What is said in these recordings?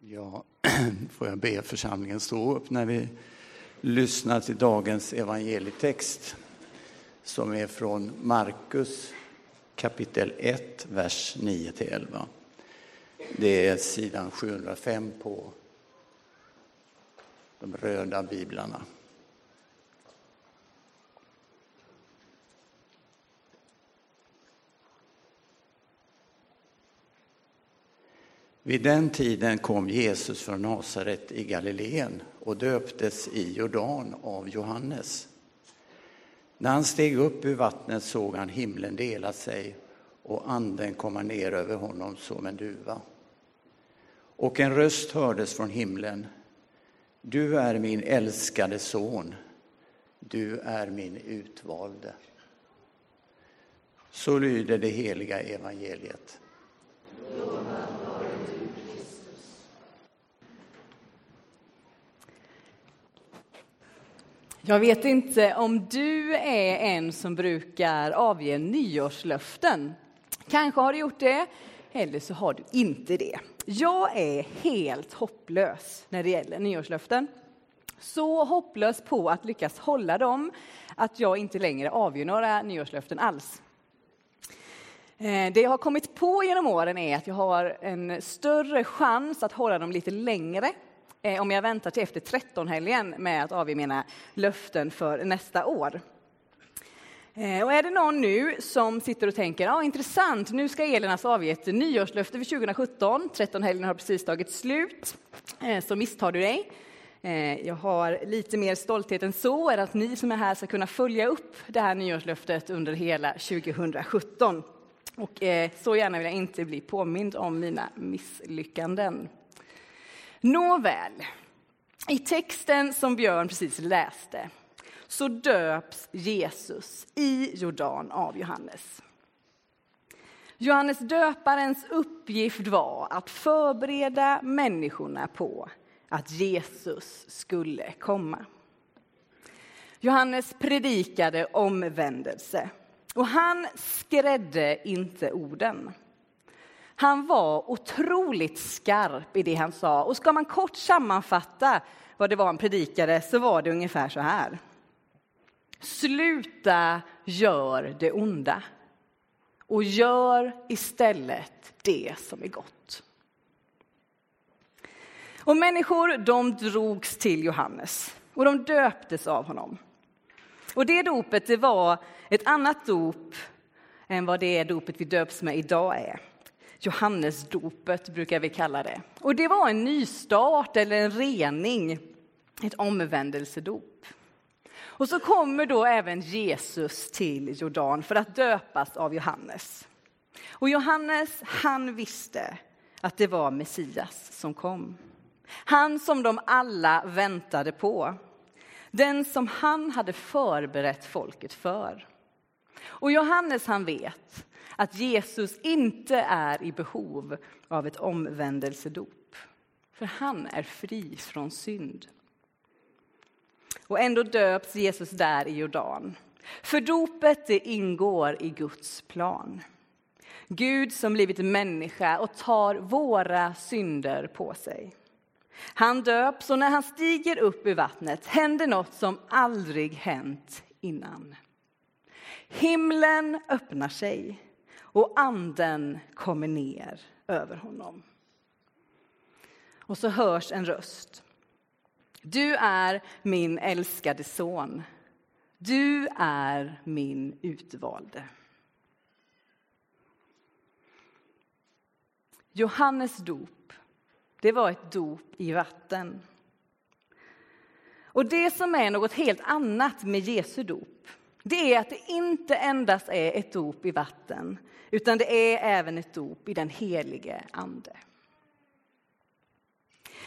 Ja, får jag be församlingen stå upp när vi lyssnar till dagens evangelietext som är från Markus kapitel 1, vers 9-11. Det är sidan 705 på de röda biblarna. Vid den tiden kom Jesus från Nasaret i Galileen och döptes i Jordan av Johannes. När han steg upp ur vattnet såg han himlen dela sig och anden komma ner över honom som en duva. Och en röst hördes från himlen. Du är min älskade son, du är min utvalde. Så lyder det heliga evangeliet. Jag vet inte om du är en som brukar avge nyårslöften. Kanske har du gjort det, eller så har du inte det. Jag är helt hopplös när det gäller nyårslöften. Så hopplös på att lyckas hålla dem att jag inte längre avger några nyårslöften alls. Eh, det jag har kommit på genom åren är att jag har en större chans att hålla dem lite längre Eh, om jag väntar till efter 13-helgen med att avge mina löften för nästa år. Eh, och är det någon nu som sitter och tänker, ja intressant, nu ska Elin alltså avge ett nyårslöfte för 2017, 13-helgen har precis tagit slut, eh, så misstar du dig. Eh, jag har lite mer stolthet än så, är att ni som är här ska kunna följa upp det här nyårslöftet under hela 2017. Och så gärna vill jag inte bli påmind om mina misslyckanden. Nåväl, i texten som Björn precis läste så döps Jesus i Jordan av Johannes. Johannes döparens uppgift var att förbereda människorna på att Jesus skulle komma. Johannes predikade omvändelse och han skrädde inte orden. Han var otroligt skarp i det han sa. Och ska man kort sammanfatta vad det var han predikade så var det ungefär så här. Sluta gör det onda och gör istället det som är gott. Och människor de drogs till Johannes och de döptes av honom. Och det dopet det var ett annat dop än vad det dopet vi döps med idag är. Johannesdopet brukar vi kalla det. Och det var en nystart eller en rening, ett omvändelsedop. Och så kommer då även Jesus till Jordan för att döpas av Johannes. Och Johannes, han visste att det var Messias som kom. Han som de alla väntade på. Den som han hade förberett folket för. Och Johannes han vet att Jesus inte är i behov av ett omvändelsedop. För han är fri från synd. Och ändå döps Jesus där i Jordan. För dopet det ingår i Guds plan. Gud som blivit människa och tar våra synder på sig. Han döps och när han stiger upp ur vattnet händer något som aldrig hänt innan. Himlen öppnar sig och anden kommer ner över honom. Och så hörs en röst. Du är min älskade son. Du är min utvalde. Johannes dop, det var ett dop i vatten. Och det som är något helt annat med Jesu dop, det är att det inte endast är ett dop i vatten, utan det är även ett dop i den helige Ande.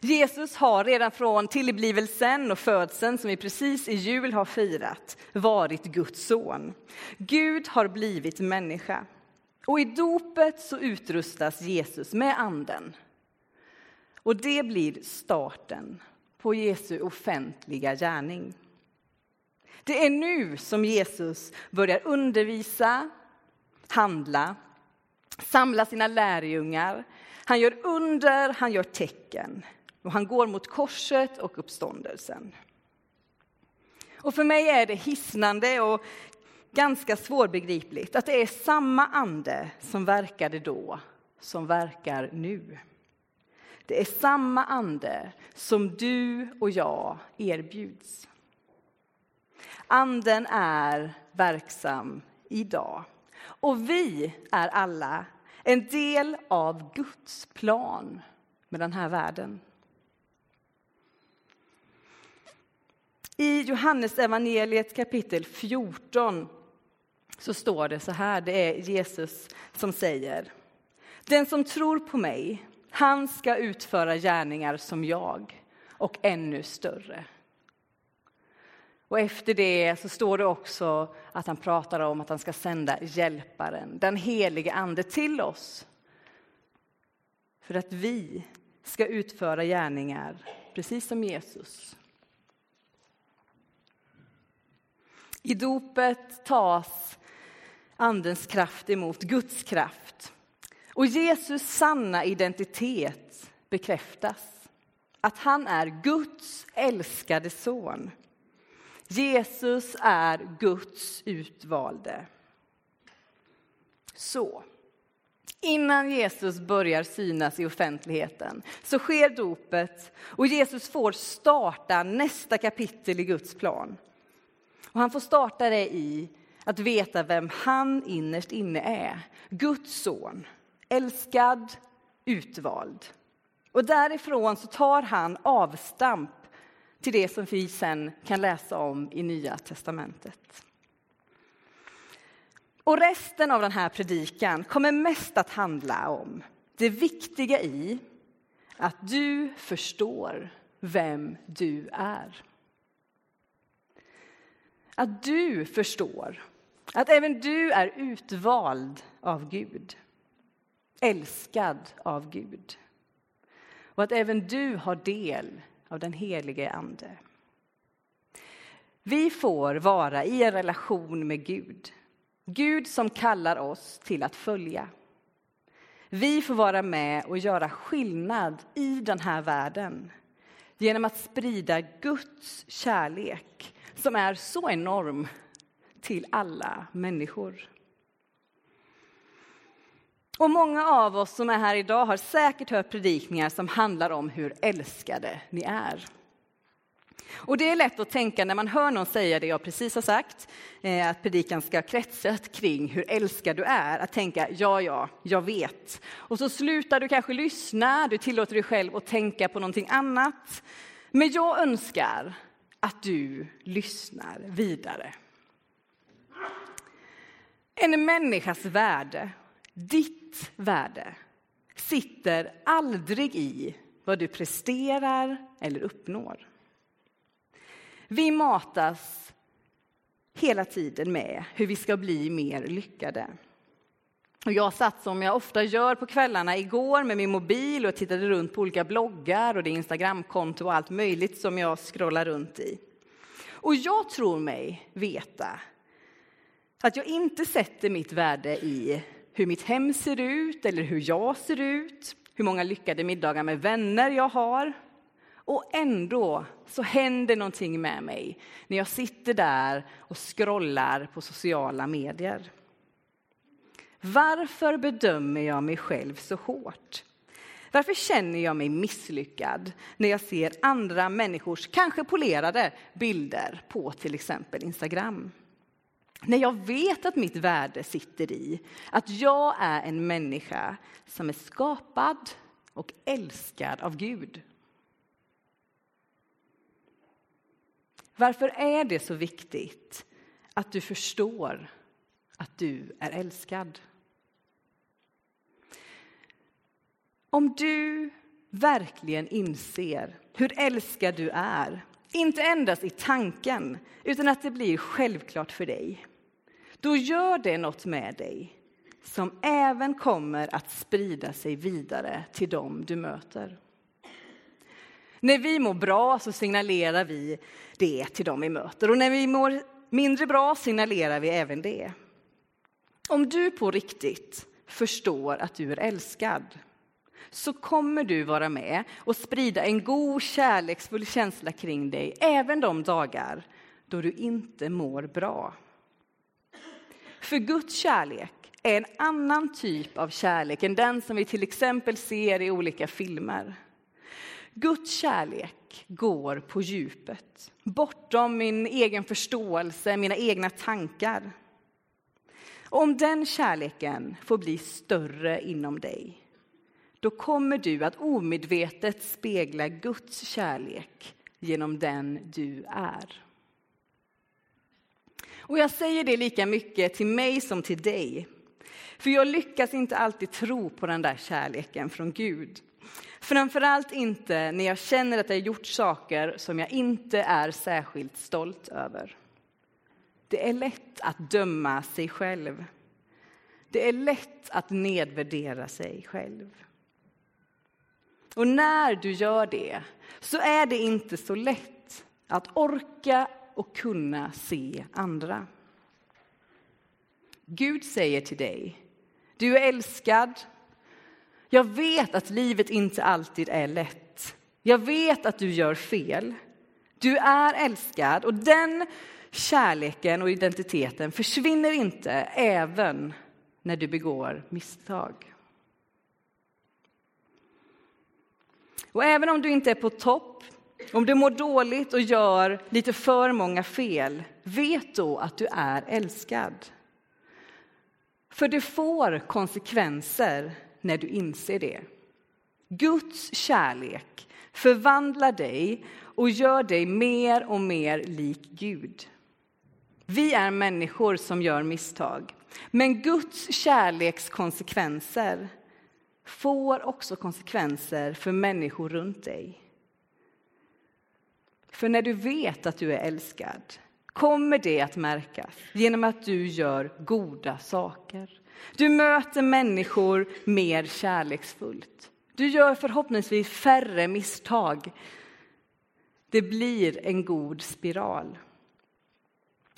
Jesus har redan från tillblivelsen och födseln, som vi precis i jul har firat, varit Guds son. Gud har blivit människa. Och i dopet så utrustas Jesus med anden. Och det blir starten på Jesu offentliga gärning. Det är nu som Jesus börjar undervisa, handla, samla sina lärjungar. Han gör under, han gör tecken och han går mot korset och uppståndelsen. Och för mig är det hisnande och ganska svårbegripligt att det är samma ande som verkade då som verkar nu. Det är samma ande som du och jag erbjuds. Anden är verksam idag. Och vi är alla en del av Guds plan med den här världen. I Johannes evangeliet kapitel 14 så står det så här, det är Jesus som säger. Den som tror på mig, han ska utföra gärningar som jag och ännu större. Och efter det så står det också att han pratar om att han ska sända hjälparen, den helige ande, till oss. För att vi ska utföra gärningar precis som Jesus. I dopet tas Andens kraft emot Guds kraft. Och Jesus sanna identitet bekräftas. Att han är Guds älskade son. Jesus är Guds utvalde. Så, innan Jesus börjar synas i offentligheten så sker dopet och Jesus får starta nästa kapitel i Guds plan. Och han får starta det i att veta vem han innerst inne är. Guds son, älskad, utvald. Och därifrån så tar han avstamp till det som vi sen kan läsa om i Nya testamentet. Och resten av den här predikan kommer mest att handla om det viktiga i att du förstår vem du är. Att du förstår att även du är utvald av Gud, älskad av Gud och att även du har del av den helige Ande. Vi får vara i en relation med Gud. Gud som kallar oss till att följa. Vi får vara med och göra skillnad i den här världen genom att sprida Guds kärlek som är så enorm till alla människor. Och många av oss som är här idag har säkert hört predikningar som handlar om hur älskade ni är. Och det är lätt att tänka när man hör någon säga det jag precis har sagt, eh, att predikan ska kretsa kring hur älskad du är, att tänka ja, ja, jag vet. Och så slutar du kanske lyssna, du tillåter dig själv att tänka på någonting annat. Men jag önskar att du lyssnar vidare. En människas värde, ditt värde, sitter aldrig i vad du presterar eller uppnår. Vi matas hela tiden med hur vi ska bli mer lyckade. Och jag satt som jag ofta gör på kvällarna igår med min mobil och tittade runt på olika bloggar och det Instagramkonto och allt möjligt som jag scrollar runt i. Och jag tror mig veta att jag inte sätter mitt värde i hur mitt hem ser ut eller hur jag ser ut, hur många lyckade middagar med vänner jag har. Och ändå så händer någonting med mig när jag sitter där och scrollar på sociala medier. Varför bedömer jag mig själv så hårt? Varför känner jag mig misslyckad när jag ser andra människors kanske polerade bilder på till exempel Instagram? När jag vet att mitt värde sitter i att jag är en människa som är skapad och älskad av Gud. Varför är det så viktigt att du förstår att du är älskad? Om du verkligen inser hur älskad du är, inte endast i tanken, utan att det blir självklart för dig, då gör det något med dig som även kommer att sprida sig vidare till dem du möter. När vi mår bra så signalerar vi det till dem vi möter och när vi mår mindre bra signalerar vi även det. Om du på riktigt förstår att du är älskad så kommer du vara med och sprida en god kärleksfull känsla kring dig även de dagar då du inte mår bra. För Guds kärlek är en annan typ av kärlek än den som vi till exempel ser i olika filmer. Guds kärlek går på djupet, bortom min egen förståelse, mina egna tankar. Och om den kärleken får bli större inom dig, då kommer du att omedvetet spegla Guds kärlek genom den du är. Och jag säger det lika mycket till mig som till dig. För jag lyckas inte alltid tro på den där kärleken från Gud. Framförallt inte när jag känner att jag gjort saker som jag inte är särskilt stolt över. Det är lätt att döma sig själv. Det är lätt att nedvärdera sig själv. Och när du gör det så är det inte så lätt att orka och kunna se andra. Gud säger till dig, du är älskad. Jag vet att livet inte alltid är lätt. Jag vet att du gör fel. Du är älskad och den kärleken och identiteten försvinner inte även när du begår misstag. Och även om du inte är på topp, om du mår dåligt och gör lite för många fel, vet då att du är älskad. För det får konsekvenser när du inser det. Guds kärlek förvandlar dig och gör dig mer och mer lik Gud. Vi är människor som gör misstag, men Guds kärleks konsekvenser får också konsekvenser för människor runt dig. För när du vet att du är älskad kommer det att märkas genom att du gör goda saker. Du möter människor mer kärleksfullt. Du gör förhoppningsvis färre misstag. Det blir en god spiral.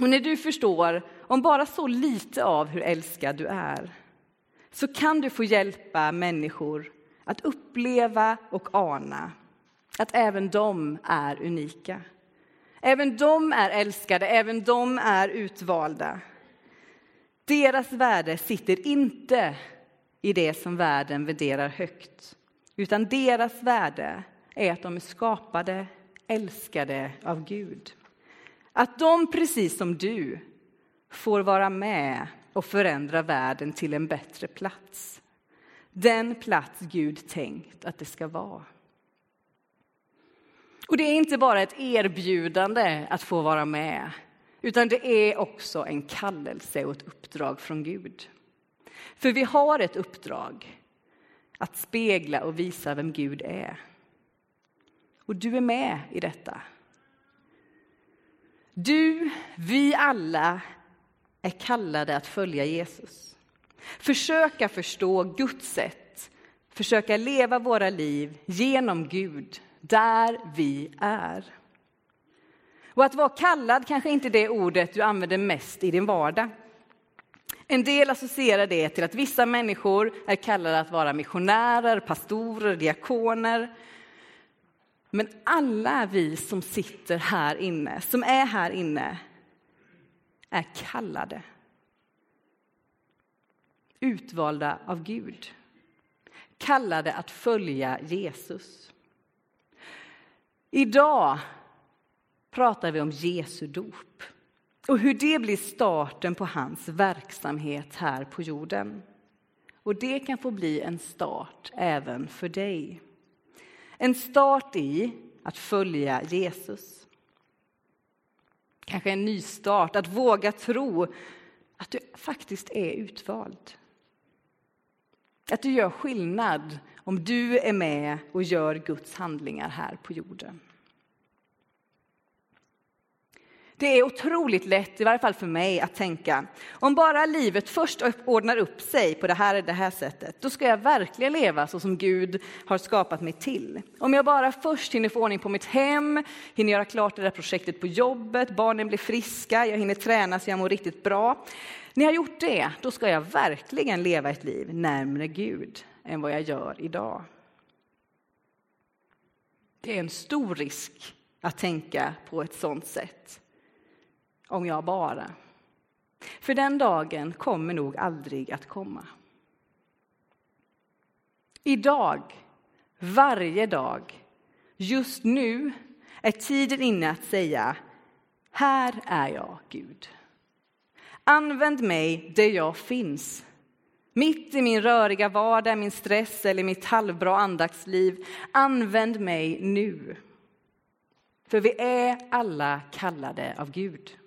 Och när du förstår om bara så lite av hur älskad du är så kan du få hjälpa människor att uppleva och ana att även de är unika. Även de är älskade, även de är utvalda. Deras värde sitter inte i det som världen värderar högt, utan deras värde är att de är skapade, älskade av Gud. Att de, precis som du, får vara med och förändra världen till en bättre plats. Den plats Gud tänkt att det ska vara. Och det är inte bara ett erbjudande att få vara med, utan det är också en kallelse och ett uppdrag från Gud. För vi har ett uppdrag att spegla och visa vem Gud är. Och du är med i detta. Du, vi alla är kallade att följa Jesus. Försöka förstå Guds sätt, försöka leva våra liv genom Gud, där vi är. Och att vara kallad kanske inte är det ordet du använder mest i din vardag. En del associerar det till att vissa människor är kallade att vara missionärer, pastorer, diakoner. Men alla vi som sitter här inne, som är här inne, är kallade. Utvalda av Gud. Kallade att följa Jesus. Idag pratar vi om Jesu dop och hur det blir starten på hans verksamhet här på jorden. Och det kan få bli en start även för dig. En start i att följa Jesus. Kanske en nystart, att våga tro att du faktiskt är utvald. Att du gör skillnad om du är med och gör Guds handlingar här på jorden. Det är otroligt lätt, i varje fall för mig, att tänka om bara livet först ordnar upp sig på det här, det här sättet, då ska jag verkligen leva så som Gud har skapat mig till. Om jag bara först hinner få ordning på mitt hem, hinner göra klart det där projektet på jobbet, barnen blir friska, jag hinner träna så jag mår riktigt bra. När jag gjort det, då ska jag verkligen leva ett liv närmre Gud. än vad jag gör idag. Det är en stor risk att tänka på ett sådant sätt. Om jag bara. För den dagen kommer nog aldrig att komma. Idag, varje dag, just nu är tiden inne att säga Här är jag, Gud. Använd mig där jag finns. Mitt i min röriga vardag, min stress eller mitt halvbra andaktsliv. Använd mig nu. För vi är alla kallade av Gud.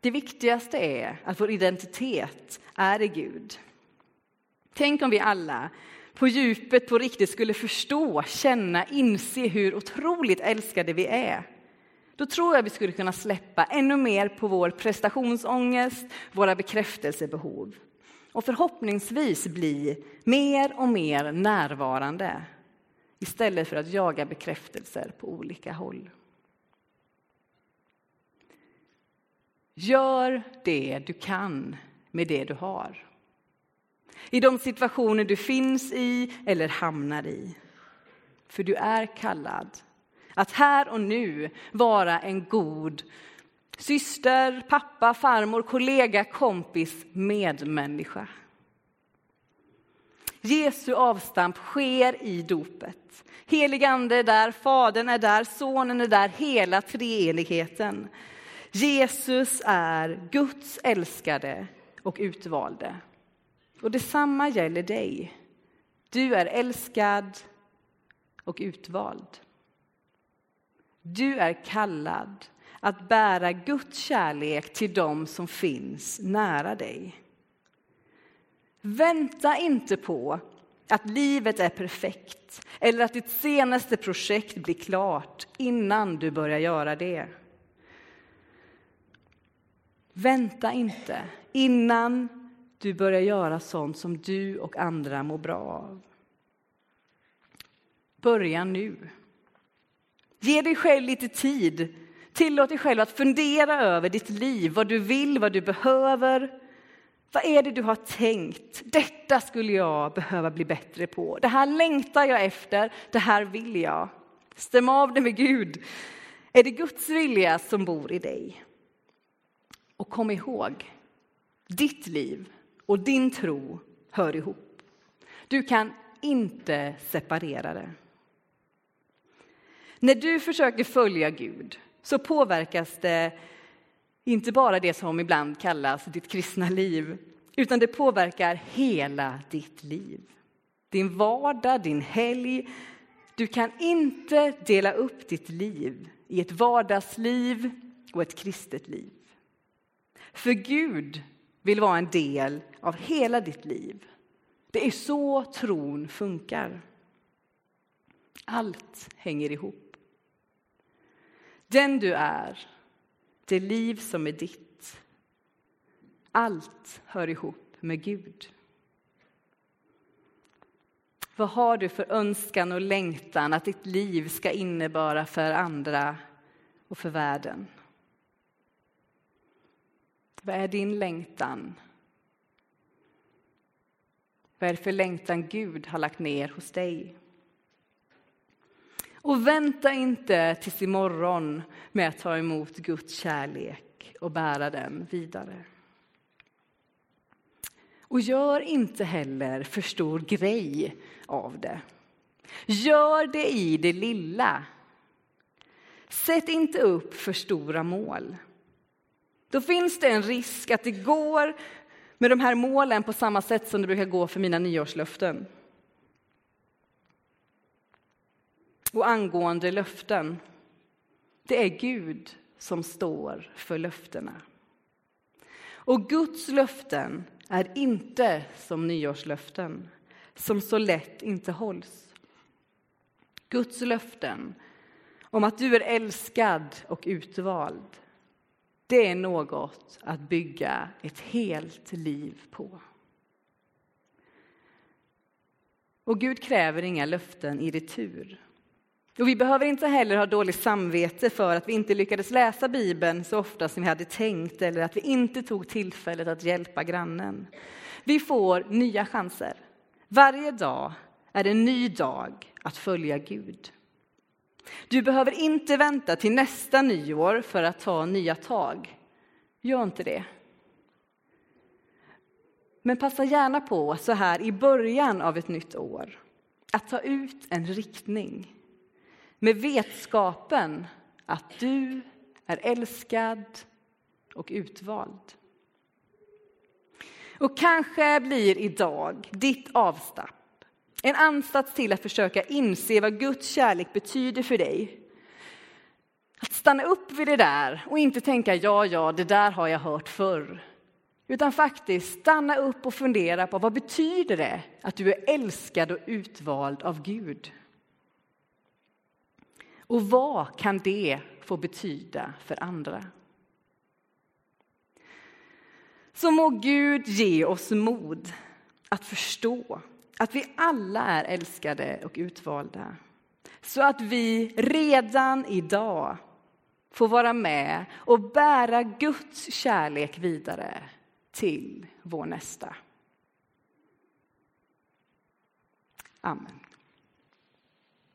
Det viktigaste är att vår identitet är i Gud. Tänk om vi alla på djupet, på riktigt skulle förstå, känna, inse hur otroligt älskade vi är. Då tror jag vi skulle kunna släppa ännu mer på vår prestationsångest, våra bekräftelsebehov och förhoppningsvis bli mer och mer närvarande istället för att jaga bekräftelser på olika håll. Gör det du kan med det du har. I de situationer du finns i eller hamnar i. För du är kallad att här och nu vara en god syster, pappa, farmor, kollega, kompis, medmänniska. Jesu avstamp sker i dopet. Helig ande är där, Fadern är där, Sonen är där, hela treenigheten. Jesus är Guds älskade och utvalde. Och detsamma gäller dig. Du är älskad och utvald. Du är kallad att bära Guds kärlek till dem som finns nära dig. Vänta inte på att livet är perfekt eller att ditt senaste projekt blir klart innan du börjar göra det. Vänta inte innan du börjar göra sånt som du och andra mår bra av. Börja nu. Ge dig själv lite tid. Tillåt dig själv att fundera över ditt liv, vad du vill, vad du behöver. Vad är det du har tänkt? Detta skulle jag behöva bli bättre på. Det här längtar jag efter, det här vill jag. Stäm av det med Gud. Är det Guds vilja som bor i dig? Och kom ihåg, ditt liv och din tro hör ihop. Du kan inte separera det. När du försöker följa Gud så påverkas det inte bara det som ibland kallas ditt kristna liv, utan det påverkar hela ditt liv. Din vardag, din helg. Du kan inte dela upp ditt liv i ett vardagsliv och ett kristet liv. För Gud vill vara en del av hela ditt liv. Det är så tron funkar. Allt hänger ihop. Den du är, det liv som är ditt. Allt hör ihop med Gud. Vad har du för önskan och längtan att ditt liv ska innebära för andra och för världen? Vad är din längtan? Vad är det för längtan Gud har lagt ner hos dig? Och vänta inte tills imorgon med att ta emot Guds kärlek och bära den vidare. Och gör inte heller för stor grej av det. Gör det i det lilla. Sätt inte upp för stora mål. Då finns det en risk att det går med de här målen på samma sätt som det brukar gå för mina nyårslöften. Och angående löften, det är Gud som står för löftena. Och Guds löften är inte som nyårslöften, som så lätt inte hålls. Guds löften om att du är älskad och utvald, det är något att bygga ett helt liv på. Och Gud kräver inga löften i retur. Och vi behöver inte heller ha dåligt samvete för att vi inte lyckades läsa Bibeln så ofta som vi hade tänkt eller att vi inte tog tillfället att hjälpa grannen. Vi får nya chanser. Varje dag är en ny dag att följa Gud. Du behöver inte vänta till nästa nyår för att ta nya tag. Gör inte det. Men passa gärna på så här i början av ett nytt år att ta ut en riktning med vetskapen att du är älskad och utvald. Och kanske blir idag ditt avstamp en ansats till att försöka inse vad Guds kärlek betyder för dig. Att stanna upp vid det där och inte tänka ja, ja, det där har jag hört förr. Utan faktiskt stanna upp och fundera på vad betyder det att du är älskad och utvald av Gud? Och vad kan det få betyda för andra? Så må Gud ge oss mod att förstå att vi alla är älskade och utvalda. Så att vi redan idag får vara med och bära Guds kärlek vidare till vår nästa. Amen.